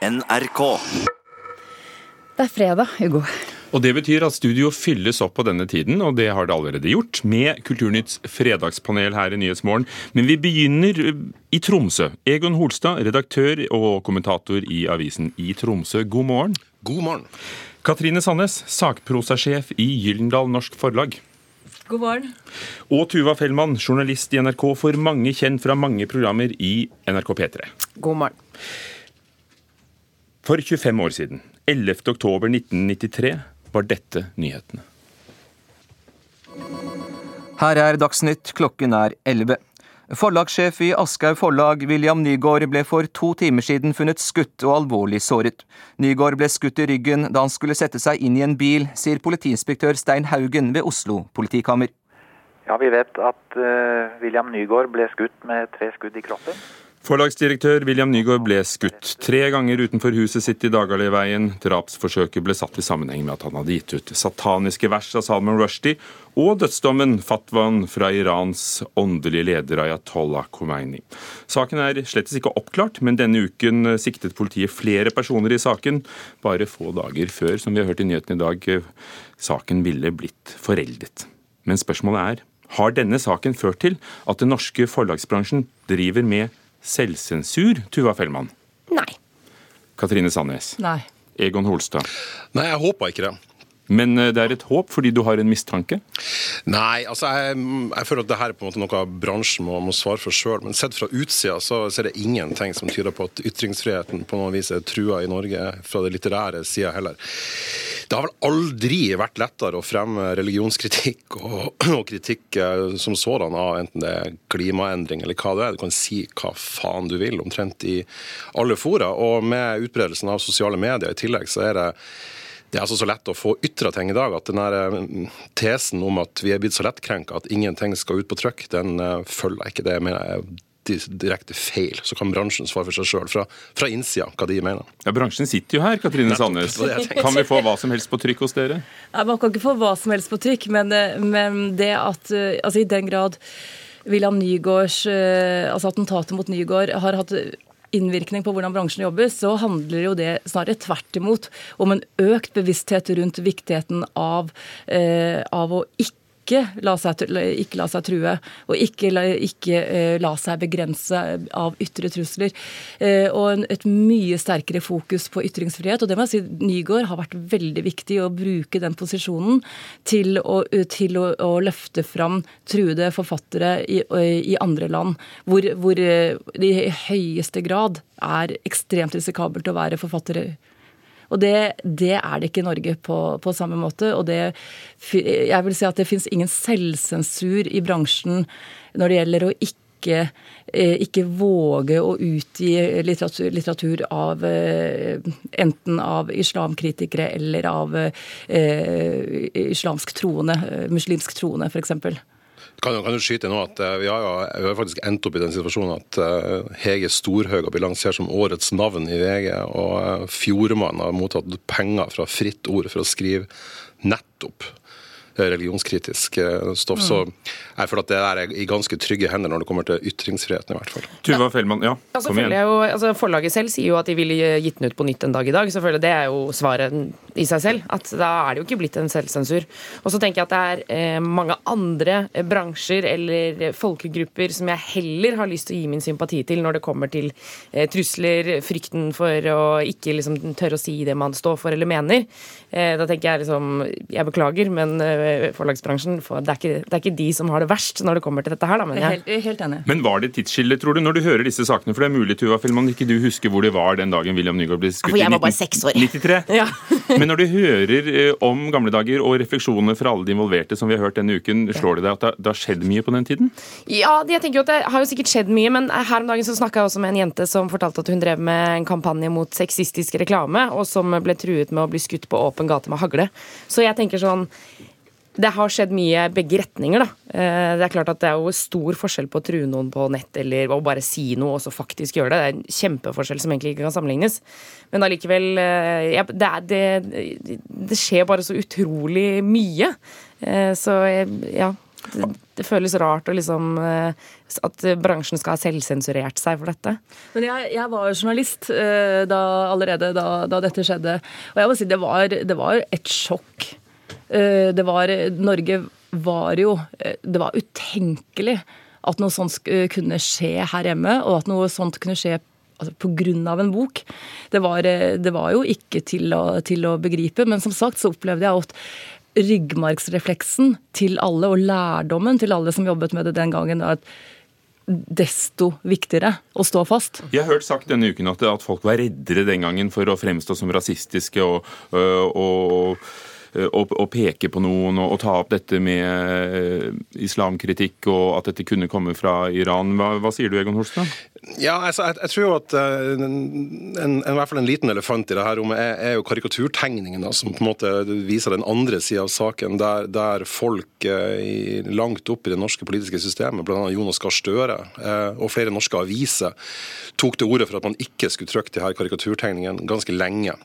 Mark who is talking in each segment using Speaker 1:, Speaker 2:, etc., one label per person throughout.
Speaker 1: NRK.
Speaker 2: Det er fredag, Hugo.
Speaker 3: Og Det betyr at studio fylles opp på denne tiden, og det har det allerede gjort, med Kulturnytts fredagspanel her i Nyhetsmorgen. Men vi begynner eh, i Tromsø. Egon Holstad, redaktør og kommentator i avisen i Tromsø, god morgen.
Speaker 4: God morgen.
Speaker 3: Katrine Sandnes, sakprosasjef i Gyllendal Norsk Forlag.
Speaker 2: God morgen.
Speaker 3: Og Tuva Fellmann, journalist i NRK, for mange kjent fra mange programmer i NRK P3.
Speaker 2: God morgen.
Speaker 3: For 25 år siden, 11. oktober 1993, var dette nyhetene.
Speaker 5: Her er Dagsnytt, klokken er 11. Forlagssjef i Aschehoug Forlag, William Nygaard, ble for to timer siden funnet skutt og alvorlig såret. Nygaard ble skutt i ryggen da han skulle sette seg inn i en bil, sier politiinspektør Stein Haugen ved Oslo politikammer.
Speaker 6: Ja, Vi vet at uh, William Nygaard ble skutt med tre skudd i kroppen.
Speaker 3: Forlagsdirektør William Nygaard ble skutt tre ganger utenfor huset sitt i Dagaliveien. Drapsforsøket ble satt i sammenheng med at han hadde gitt ut sataniske vers av Salman Rushdie, og dødsdommen, fatwaen fra Irans åndelige leder Ayatollah Khomeini. Saken er slett ikke oppklart, men denne uken siktet politiet flere personer i saken, bare få dager før, som vi har hørt i nyhetene i dag, saken ville blitt foreldet. Men spørsmålet er, har denne saken ført til at den norske forlagsbransjen driver med selvsensur, Tuva Fellmann?
Speaker 2: Nei.
Speaker 3: Katrine Sandnes?
Speaker 2: Nei.
Speaker 3: Egon Holstad?
Speaker 4: Nei, jeg håper ikke det.
Speaker 3: Men eh, det er et håp fordi du har en mistanke?
Speaker 4: Nei, altså jeg, jeg føler at det her er på en måte noe bransjen må, må svare for sjøl. Men sett fra utsida så, så, er det ingenting som tyder på at ytringsfriheten på noen vis er trua i Norge fra det litterære sida heller. Det har vel aldri vært lettere å fremme religionskritikk og, og kritikk eh, som sådan av enten det er klimaendring eller hva det er. Du kan si hva faen du vil, omtrent i alle fora. Og med utbredelsen av sosiale medier i tillegg, så er det det er altså så lett å få ytra ting i dag at den eh, tesen om at vi er blitt så lettkrenka at ingenting skal ut på trykk, den uh, følger jeg ikke. Det mener jeg er direkte feil. Så kan bransjen svare for seg sjøl fra, fra, innsida hva de mener.
Speaker 3: Ja, Bransjen sitter jo her, Katrine Sandnes. Kan vi få hva som helst på trykk hos dere?
Speaker 7: Nei, Man kan ikke få hva som helst på trykk, men, eh, men det at altså i den grad William Nygaards altså Attentatet mot Nygaard har hatt innvirkning på hvordan bransjen jobber, så handler jo det snarere tvert imot om en økt bevissthet rundt viktigheten av, eh, av å ikke ikke la seg, ikke la seg true, og ikke, ikke uh, la seg begrense av ytre trusler. Uh, og et mye sterkere fokus på ytringsfrihet. Og det må jeg si Nygaard har vært veldig viktig å bruke den posisjonen til å, til å, å løfte fram truede forfattere i, i andre land, hvor, hvor det i høyeste grad er ekstremt risikabelt å være forfattere og det, det, er det ikke i Norge på, på samme måte. Og det, jeg vil si at det fins ingen selvsensur i bransjen når det gjelder å ikke ikke, ikke våge å utgi litteratur, litteratur av eh, enten av islamkritikere eller av eh, islamsk troende, muslimsk troende, f.eks.
Speaker 4: Kan, kan du skyte nå at uh, vi, har jo, vi har faktisk endt opp i den situasjonen at uh, Hege Storhaug har blitt lansert som årets navn i VG, og uh, Fjordmann har mottatt penger fra Fritt Ord for å skrive nettopp religionskritisk eh, stoff. Mm. Så jeg føler at det er i ganske trygge hender når det kommer til ytringsfriheten, i hvert fall.
Speaker 3: Tuva Fellmann, ja,
Speaker 8: kom igjen. Jo, altså, forlaget selv sier jo at de ville gitt den ut på nytt en dag i dag. Selvfølgelig, Det er jo svaret i seg selv. at Da er det jo ikke blitt en selvsensur. Og så tenker jeg at det er eh, mange andre bransjer eller folkegrupper som jeg heller har lyst til å gi min sympati til når det kommer til eh, trusler, frykten for å ikke liksom, tørre å si det man står for eller mener. Eh, da tenker jeg liksom Jeg beklager, men eh, forlagsbransjen. For det, er ikke, det, er ikke, de som har det verst når det kommer til dette her. Da,
Speaker 7: men, jeg. Helt, helt enig.
Speaker 3: Men var det tidsskille, tror du, når du hører disse sakene? For det er mulig, Tuva Fellmann, ikke du husker hvor det var den dagen William Nygaard ble skutt
Speaker 8: i 1993.
Speaker 3: Ja. Men når du hører eh, om gamle dager og refleksjoner fra alle de involverte som vi har hørt denne uken, slår det deg at det har skjedd mye på den tiden?
Speaker 8: Ja, jeg tenker jo at det har jo sikkert skjedd mye, men her om dagen så snakka jeg også med en jente som fortalte at hun drev med en kampanje mot sexistisk reklame, og som ble truet med å bli skutt på åpen gate med hagle. Så jeg tenker sånn det har skjedd mye begge retninger, da. Eh, det er klart at det er jo stor forskjell på å true noen på nett eller å bare si noe og så faktisk gjøre det. Det er en kjempeforskjell som egentlig ikke kan sammenlignes. Men allikevel eh, ja, det, det, det, skjer bare så utrolig mye. Eh, så ja. Det, det føles rart liksom at bransjen skal ha selvsensurert seg for dette.
Speaker 7: Men jeg, jeg var journalist da, allerede da, da, dette skjedde. Og jeg må si det var, det var et sjokk. Uh, det var Norge var jo Det var utenkelig at noe sånt kunne skje her hjemme, og at noe sånt kunne skje altså pga. en bok. Det var, det var, jo ikke til å, til å begripe, men som sagt så opplevde jeg at ryggmargsrefleksen til alle, og lærdommen til alle som jobbet med det den gangen, er desto viktigere å stå fast.
Speaker 3: Jeg har hørt sagt denne uken at, at folk var reddere den gangen for å fremstå som rasistiske og, og, og å, å, peke på noen og, og, ta opp dette med islamkritikk og at dette kunne komme fra Iran. Hva, hva sier du, Egon Holstad?
Speaker 4: Ja, altså, jeg, jeg, tror jo at uh, en, en, i hvert fall en liten elefant i det her rommet er, er jo karikaturtegningene som på en måte viser den andre sida av saken, der, der folk eh, langt opp i det norske politiske systemet, bl.a. Jonas Gahr Støre eh, og flere norske aviser, tok til orde for at man ikke skulle trykke de her karikaturtegningene ganske lenge.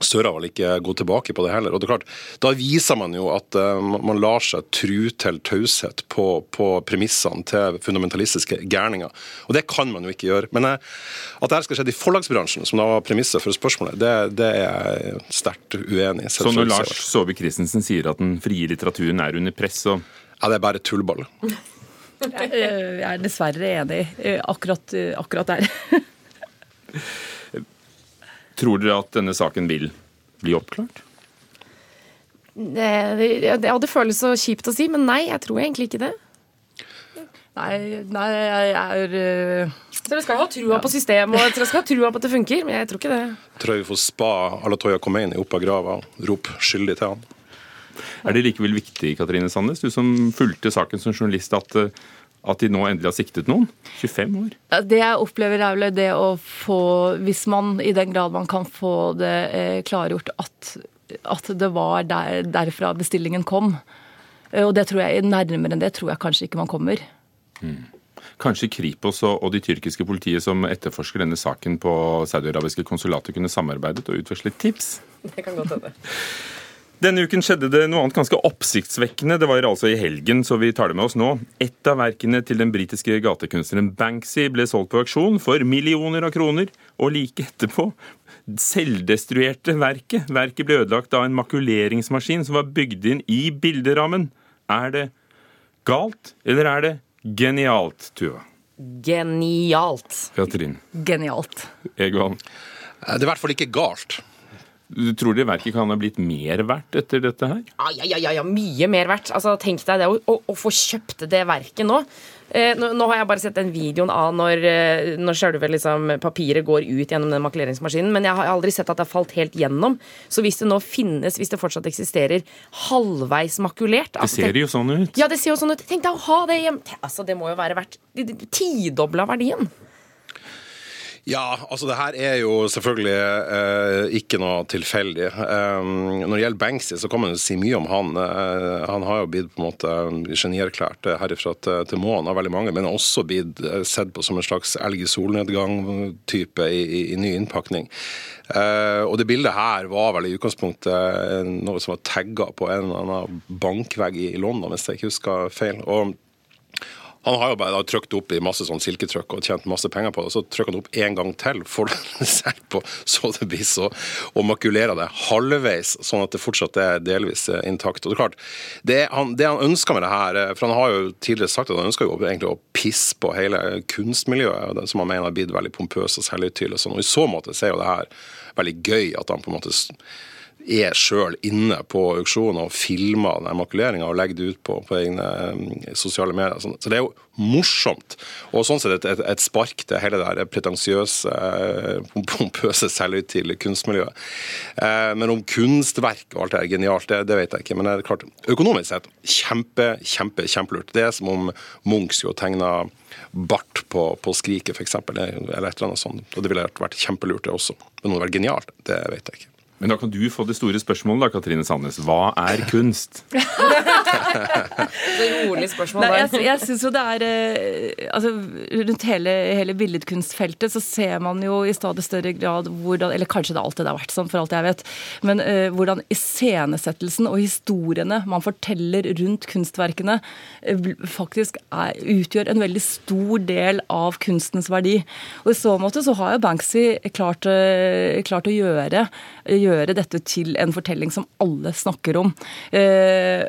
Speaker 4: Støre har vel ikke gått tilbake på det heller. og det er klart, Da viser man jo at uh, man lar seg tru til taushet på, på, premissene til fundamentalistiske gærninger. Og det kan man jo ikke gjøre. Men uh, at dette skal skje i forlagsbransjen, som da var premisset for spørsmålet, det, det er jeg sterkt uenig i.
Speaker 3: Så når Lars Saabye Christensen sier at den frie litteraturen er under press, så
Speaker 4: Ja, det er bare tullball.
Speaker 7: jeg er dessverre enig akkurat, akkurat der.
Speaker 3: Tror dere at denne saken vil bli oppklart?
Speaker 8: Det, ja, det føles så kjipt å si, men nei, jeg tror egentlig ikke det.
Speaker 7: Nei, nei jeg er uh...
Speaker 8: Dere skal ha trua ja. på systemet og dere skal ha trua på at det funker, men jeg tror ikke det.
Speaker 4: Tror jeg vi får spa Alatoya Khomeini opp av grava og rope skyldig til han.
Speaker 3: Er det likevel viktig, Katrine Sandnes, du som fulgte saken som journalist, at uh, at de nå endelig har siktet noen? 25 år?
Speaker 7: Det jeg opplever er vel det å få, hvis man i den grad man kan få det eh, klargjort at, at det var der, derfra bestillingen kom. Eh, og det tror jeg, nærmere enn det tror jeg kanskje ikke man kommer.
Speaker 3: Mm. Kanskje Kripos og, og de tyrkiske politiet som etterforsker denne saken på saudiarabiske konsulatet, kunne samarbeidet og utvekslet tips?
Speaker 8: Det kan godt hende.
Speaker 3: Denne uken skjedde det noe annet ganske oppsiktsvekkende. Det var altså i helgen, så vi tar det med oss nå. Et av verkene til den britiske gatekunstneren Banksy ble solgt på auksjon for millioner av kroner. Og like etterpå selvdestruerte verket. Verket ble ødelagt av en makuleringsmaskin som var bygd inn i bilderammen. Er det galt, eller er det genialt, Tuva?
Speaker 8: Genialt.
Speaker 3: Katrin?
Speaker 7: Genialt.
Speaker 3: Egon?
Speaker 4: Det er i hvert fall ikke galt.
Speaker 3: Du tror det verket kan ha blitt mer verdt etter dette her?
Speaker 8: Ja, ja, ja, ja mye mer verdt. Altså, Tenk deg det å, å, å få kjøpt det verket nå. Eh, nå. nå. har jeg bare sett den videoen av når, eh, når selve liksom, papiret går ut gjennom den makuleringsmaskinen, men jeg har aldri sett at det har falt helt gjennom. Så hvis det nå finnes, hvis det fortsatt eksisterer, halvveis makulert
Speaker 3: Det ser jo sånn ut.
Speaker 8: Ja, det ser jo sånn ut. Tenk deg å ha det hjemme. Altså, det må jo være verdt tidobla verdien.
Speaker 4: Ja, altså det her er jo selvfølgelig eh, ikke noe tilfeldig. Um, når det gjelder Banksy, så kan man jo si mye om han. Uh, han har jo blitt på en måte genierklært herifra til, til månen av veldig mange, men også blitt sett på som en slags elg i solnedgang-type i, i, i, ny innpakning. Uh, og det bildet her var vel i utgangspunktet noe som var tagga på en eller annen bankvegg i London, hvis jeg ikke husker feil. og han har jo bare trykt opp i masse sånn silketrykk og tjent masse penger på det. Så trykker han opp en gang til, får det selv på så det blir så, og makulerer det halvveis, sånn at det fortsatt er delvis eh, intakt. Og Det er klart, det han, det han ønsker med det her, eh, for han har jo tidligere sagt at han ønsker jo egentlig å pisse på hele kunstmiljøet, som han mener har blitt veldig pompøs og selvhøytidelig. Og, og i så måte så er jo det her veldig gøy at han på en måte er sjøl inne på auksjonen og filmer den makuleringa og legger det ut på, på egne um, sosiale medier. Så det er jo morsomt. Og sånn sett et, et, et spark til hele det pretensiøse, uh, pompøse, selvhøytidelige kunstmiljøet. Uh, men om kunstverk og alt det er genialt, det, det, vet jeg ikke. Men det er klart, økonomisk sett kjempe, kjempe, kjempelurt. Det er som om Munch jo tegna bart på, på Skriket, f.eks. Eller et eller annet sånt. Og det ville vært kjempelurt, det også. Men om det hadde vært genialt, det vet jeg ikke.
Speaker 3: Men da kan du få det store spørsmålet, da, Katrine Sandnes. Hva er kunst?
Speaker 8: Så rolig spørsmål
Speaker 7: Nei, jeg, jeg synes jo det er eh, altså, Rundt hele, hele billedkunstfeltet så ser man jo i stadig større grad hvordan Eller kanskje det alltid har vært sånn, for alt jeg vet. Men uh, hvordan iscenesettelsen og historiene man forteller rundt kunstverkene, uh, faktisk er, utgjør en veldig stor del av kunstens verdi. Og i så måte så har jo Banksy klart, uh, klart å gjøre, gjøre dette til en fortelling som alle snakker om. Eh,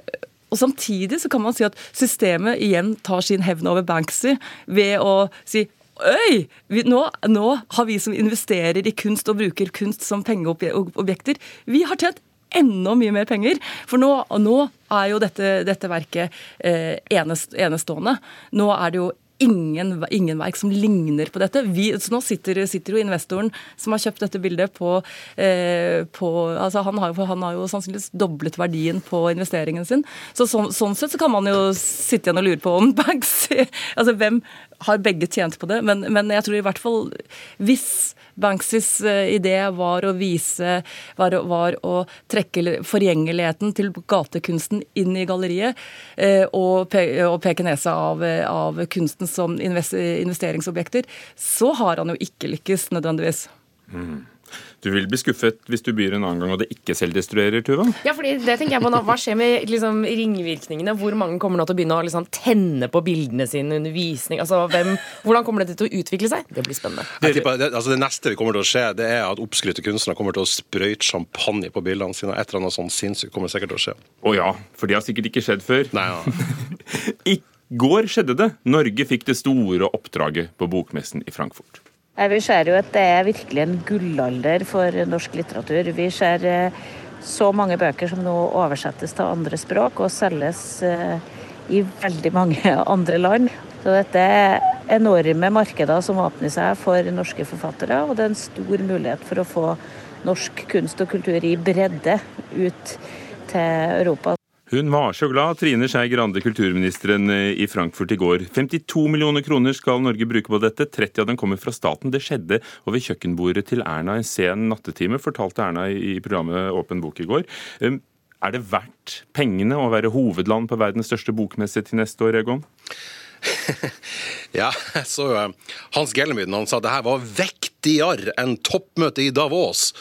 Speaker 7: og Samtidig så kan man si at systemet igjen tar sin hevn over Banksy ved å si Øy! Vi, nå, nå har vi som investerer i kunst og bruker kunst som pengeobjekter, vi har tjent enda mye mer penger. For nå, nå er jo dette, dette verket eh, enest, enestående. Nå er det jo ingen, ingen verk som ligner på dette. Vi, så nå sitter, sitter jo investoren som har kjøpt dette bildet på, eh, på altså han, har han har jo sannsynligvis doblet verdien på investeringen sin. Så sånn, sånn sett så kan man jo sitte igjen og lure på om Banks Altså hvem har begge tjent på det? Men, men jeg tror i hvert fall hvis Banksys eh, idé var å vise var, var å trekke forgjengeligheten til gatekunsten inn i galleriet eh, og, pe og peke nesa av, av kunsten som invest investeringsobjekter, så har han jo ikke lykkes nødvendigvis.
Speaker 3: Du vil bli skuffet hvis du byr en annen gang og det ikke selvdestruerer, Tuva?
Speaker 8: Ja, fordi det tenker jeg på nå. Hva skjer med liksom, ringvirkningene? Hvor mange kommer nå til å begynne å liksom, tenne på bildene sine under visning? Altså, hvem, hvordan kommer dette til å utvikle seg? Det blir spennende.
Speaker 4: Jeg tipper, det, altså det neste vi kommer til å se, det er at oppskrytte kunstnere kommer til å sprøyte champagne på bildene sine. Et eller annet sånt sinnssykt kommer sikkert til å skje.
Speaker 3: Å ja, for det har sikkert ikke skjedd før.
Speaker 4: Nei, ja.
Speaker 3: I går skjedde det. Norge fikk det store oppdraget på bokmessen i Frankfurt.
Speaker 1: Vi ser jo at det er virkelig en gullalder for norsk litteratur. Vi ser eh, så mange bøker som nå oversettes til andre språk og selges eh, i veldig mange andre land. Så dette er enorme markeder som åpner seg for norske forfattere, og det er en stor mulighet for å få norsk kunst og kultur i bredde ut til Europa.
Speaker 3: Hun var så glad, Trine Skei Grande, kulturministeren eh, i Frankfurt i går. 52 millioner kroner skal Norge bruke på dette. 30 av dem kommer fra staten. Det skjedde over kjøkkenbordet til Erna en sen nattetime, fortalte Erna i programmet Åpen bok i går. Um, Er det verdt pengene å være hovedland på verdens største bokmesse til neste år, Egon?
Speaker 4: Ja, så eh, Hans Gellemyden han sa det her var vektigere enn toppmøtet i Davos.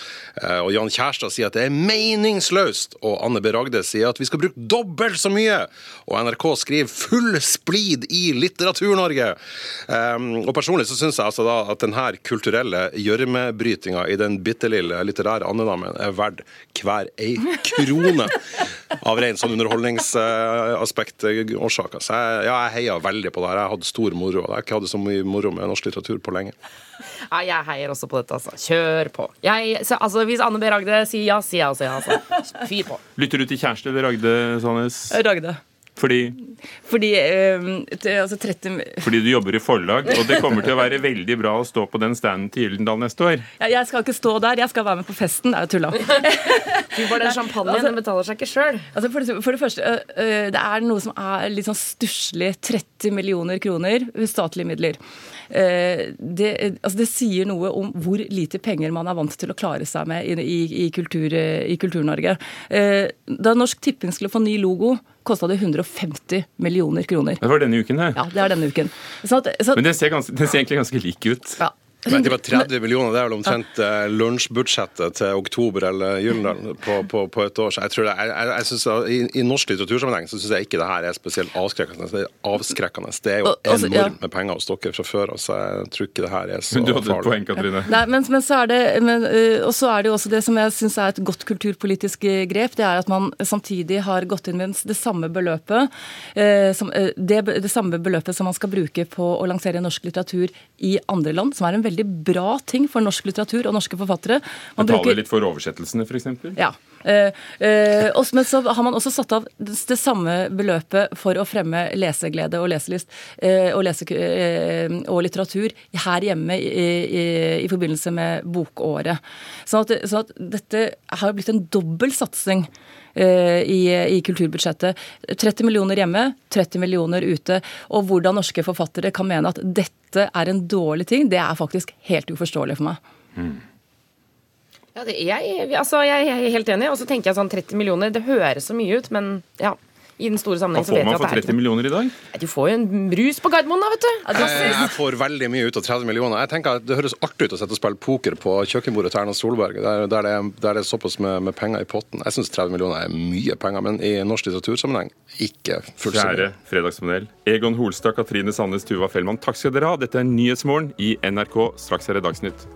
Speaker 4: Eh, Og Jan Kjærstad sier at det er meningsløst. Og Anne B. Ragde sier at vi skal bruke dobbelt så mye. Og NRK skriver 'full splid i Litteratur-Norge'. Um, Og personlig så syns jeg altså da at denne kulturelle gjørmebrytinga i den bitte lille litterære andedammen er verdt hver ei krone av ren sånn underholdningsaspekt-årsaker. Så jeg, ja, jeg heier veldig på det her. Jeg hadde stor moro. Jeg har ikke hatt så mye moro med norsk litteratur på lenge.
Speaker 8: Ja, jeg heier også på dette, altså. Kjør på. Jeg, så, altså, hvis Anne B. Ragde sier ja, sier jeg også ja. Altså. Fyr på.
Speaker 3: Lytter du til kjæreste eller Ragde Sandnes?
Speaker 7: Ragde.
Speaker 3: Fordi,
Speaker 7: Fordi øh, altså 30
Speaker 3: fordi du jobber i forlag, og det kommer til å være veldig bra å stå på den standen til Gyldendal neste år.
Speaker 7: Ja, Jeg skal ikke stå der, jeg skal være med på festen. Det er jo tulla.
Speaker 8: Du bare den champagnen den betaler seg ikke sjøl.
Speaker 7: Altså for, det, for det første, øh, det er noe som er litt sånn stusslig. 30 millioner kroner statlige midler. Eh, Det, altså det sier noe om hvor lite penger man er vant til å klare seg med i, i, i, Kultur-Norge. Eh, Da Norsk Tipping skulle få ny logo, kosta det 150 millioner kroner.
Speaker 3: Det var denne uken her.
Speaker 7: Ja, det er denne uken. Så at, så at,
Speaker 3: Men den ser, ganske, den ser egentlig ganske lik ut.
Speaker 7: ja.
Speaker 4: Men det var 30 millioner, det er vel omtrent eh, lunsjbudsjettet til oktober eller Gyldendal på, på, på et år. Så jeg tror det, jeg, jeg, jeg synes, i, I norsk litteratursammenheng så syns jeg ikke det her er spesielt avskrekkende. Det er avskrekkende. Det er jo
Speaker 7: enormt altså, ja.
Speaker 4: med penger hos dere fra før, så jeg tror ikke det her er så
Speaker 3: Men du hadde et poeng, Katrine.
Speaker 7: Nei, men, men så er det men, øh, Og så er det jo også det som jeg syns er et godt kulturpolitisk øh, grep, det er at man samtidig har gått inn med det samme beløpet øh, som, øh, det, det samme beløpet som man skal bruke på å lansere norsk litteratur i andre land, som er en veldig bra ting for norsk litteratur og norske forfattere. Man
Speaker 3: Betale litt for oversettelsene, f.eks.
Speaker 7: ja. Eh, eh, også- men så har man også satt av det samme beløpet for å fremme leseglede og leselyst eh, og, lese, eh, og litteratur her hjemme i, i, i forbindelse med bokåret. Sånn at, sånn at dette har blitt en dobbel satsing i, i kulturbudsjettet. 30 millioner hjemme, 30 millioner ute. Og hvordan norske forfattere kan mene at dette er en dårlig ting, det er faktisk helt uforståelig for meg.
Speaker 8: Ja, det, jeg, altså, jeg er helt enig. Og så tenker jeg sånn 30 millioner, det høres så mye ut, men ja. I den store
Speaker 3: Hva
Speaker 8: sammenheng så vet
Speaker 3: man
Speaker 8: jeg at
Speaker 3: for
Speaker 8: det er
Speaker 3: 30 millioner i dag?
Speaker 8: Du får jo en brus på Gardermoen, da, vet du.
Speaker 4: Jeg, jeg får veldig mye ut av 30 millioner. Jeg tenker at Det høres artig ut å sette og spille poker på kjøkkenbordet til Erna Solberg, der, der, det, er, der det er såpass med, med penger i potten. Jeg syns 30 millioner er mye penger, men i norsk litteratursammenheng ikke fullt så mye.
Speaker 3: Kjære fredagspanel. Egon Holstad, Katrine Sandnes, Tuva Fellmann, takk skal dere ha. Dette er Nyhetsmorgen i NRK. Straks er det Dagsnytt.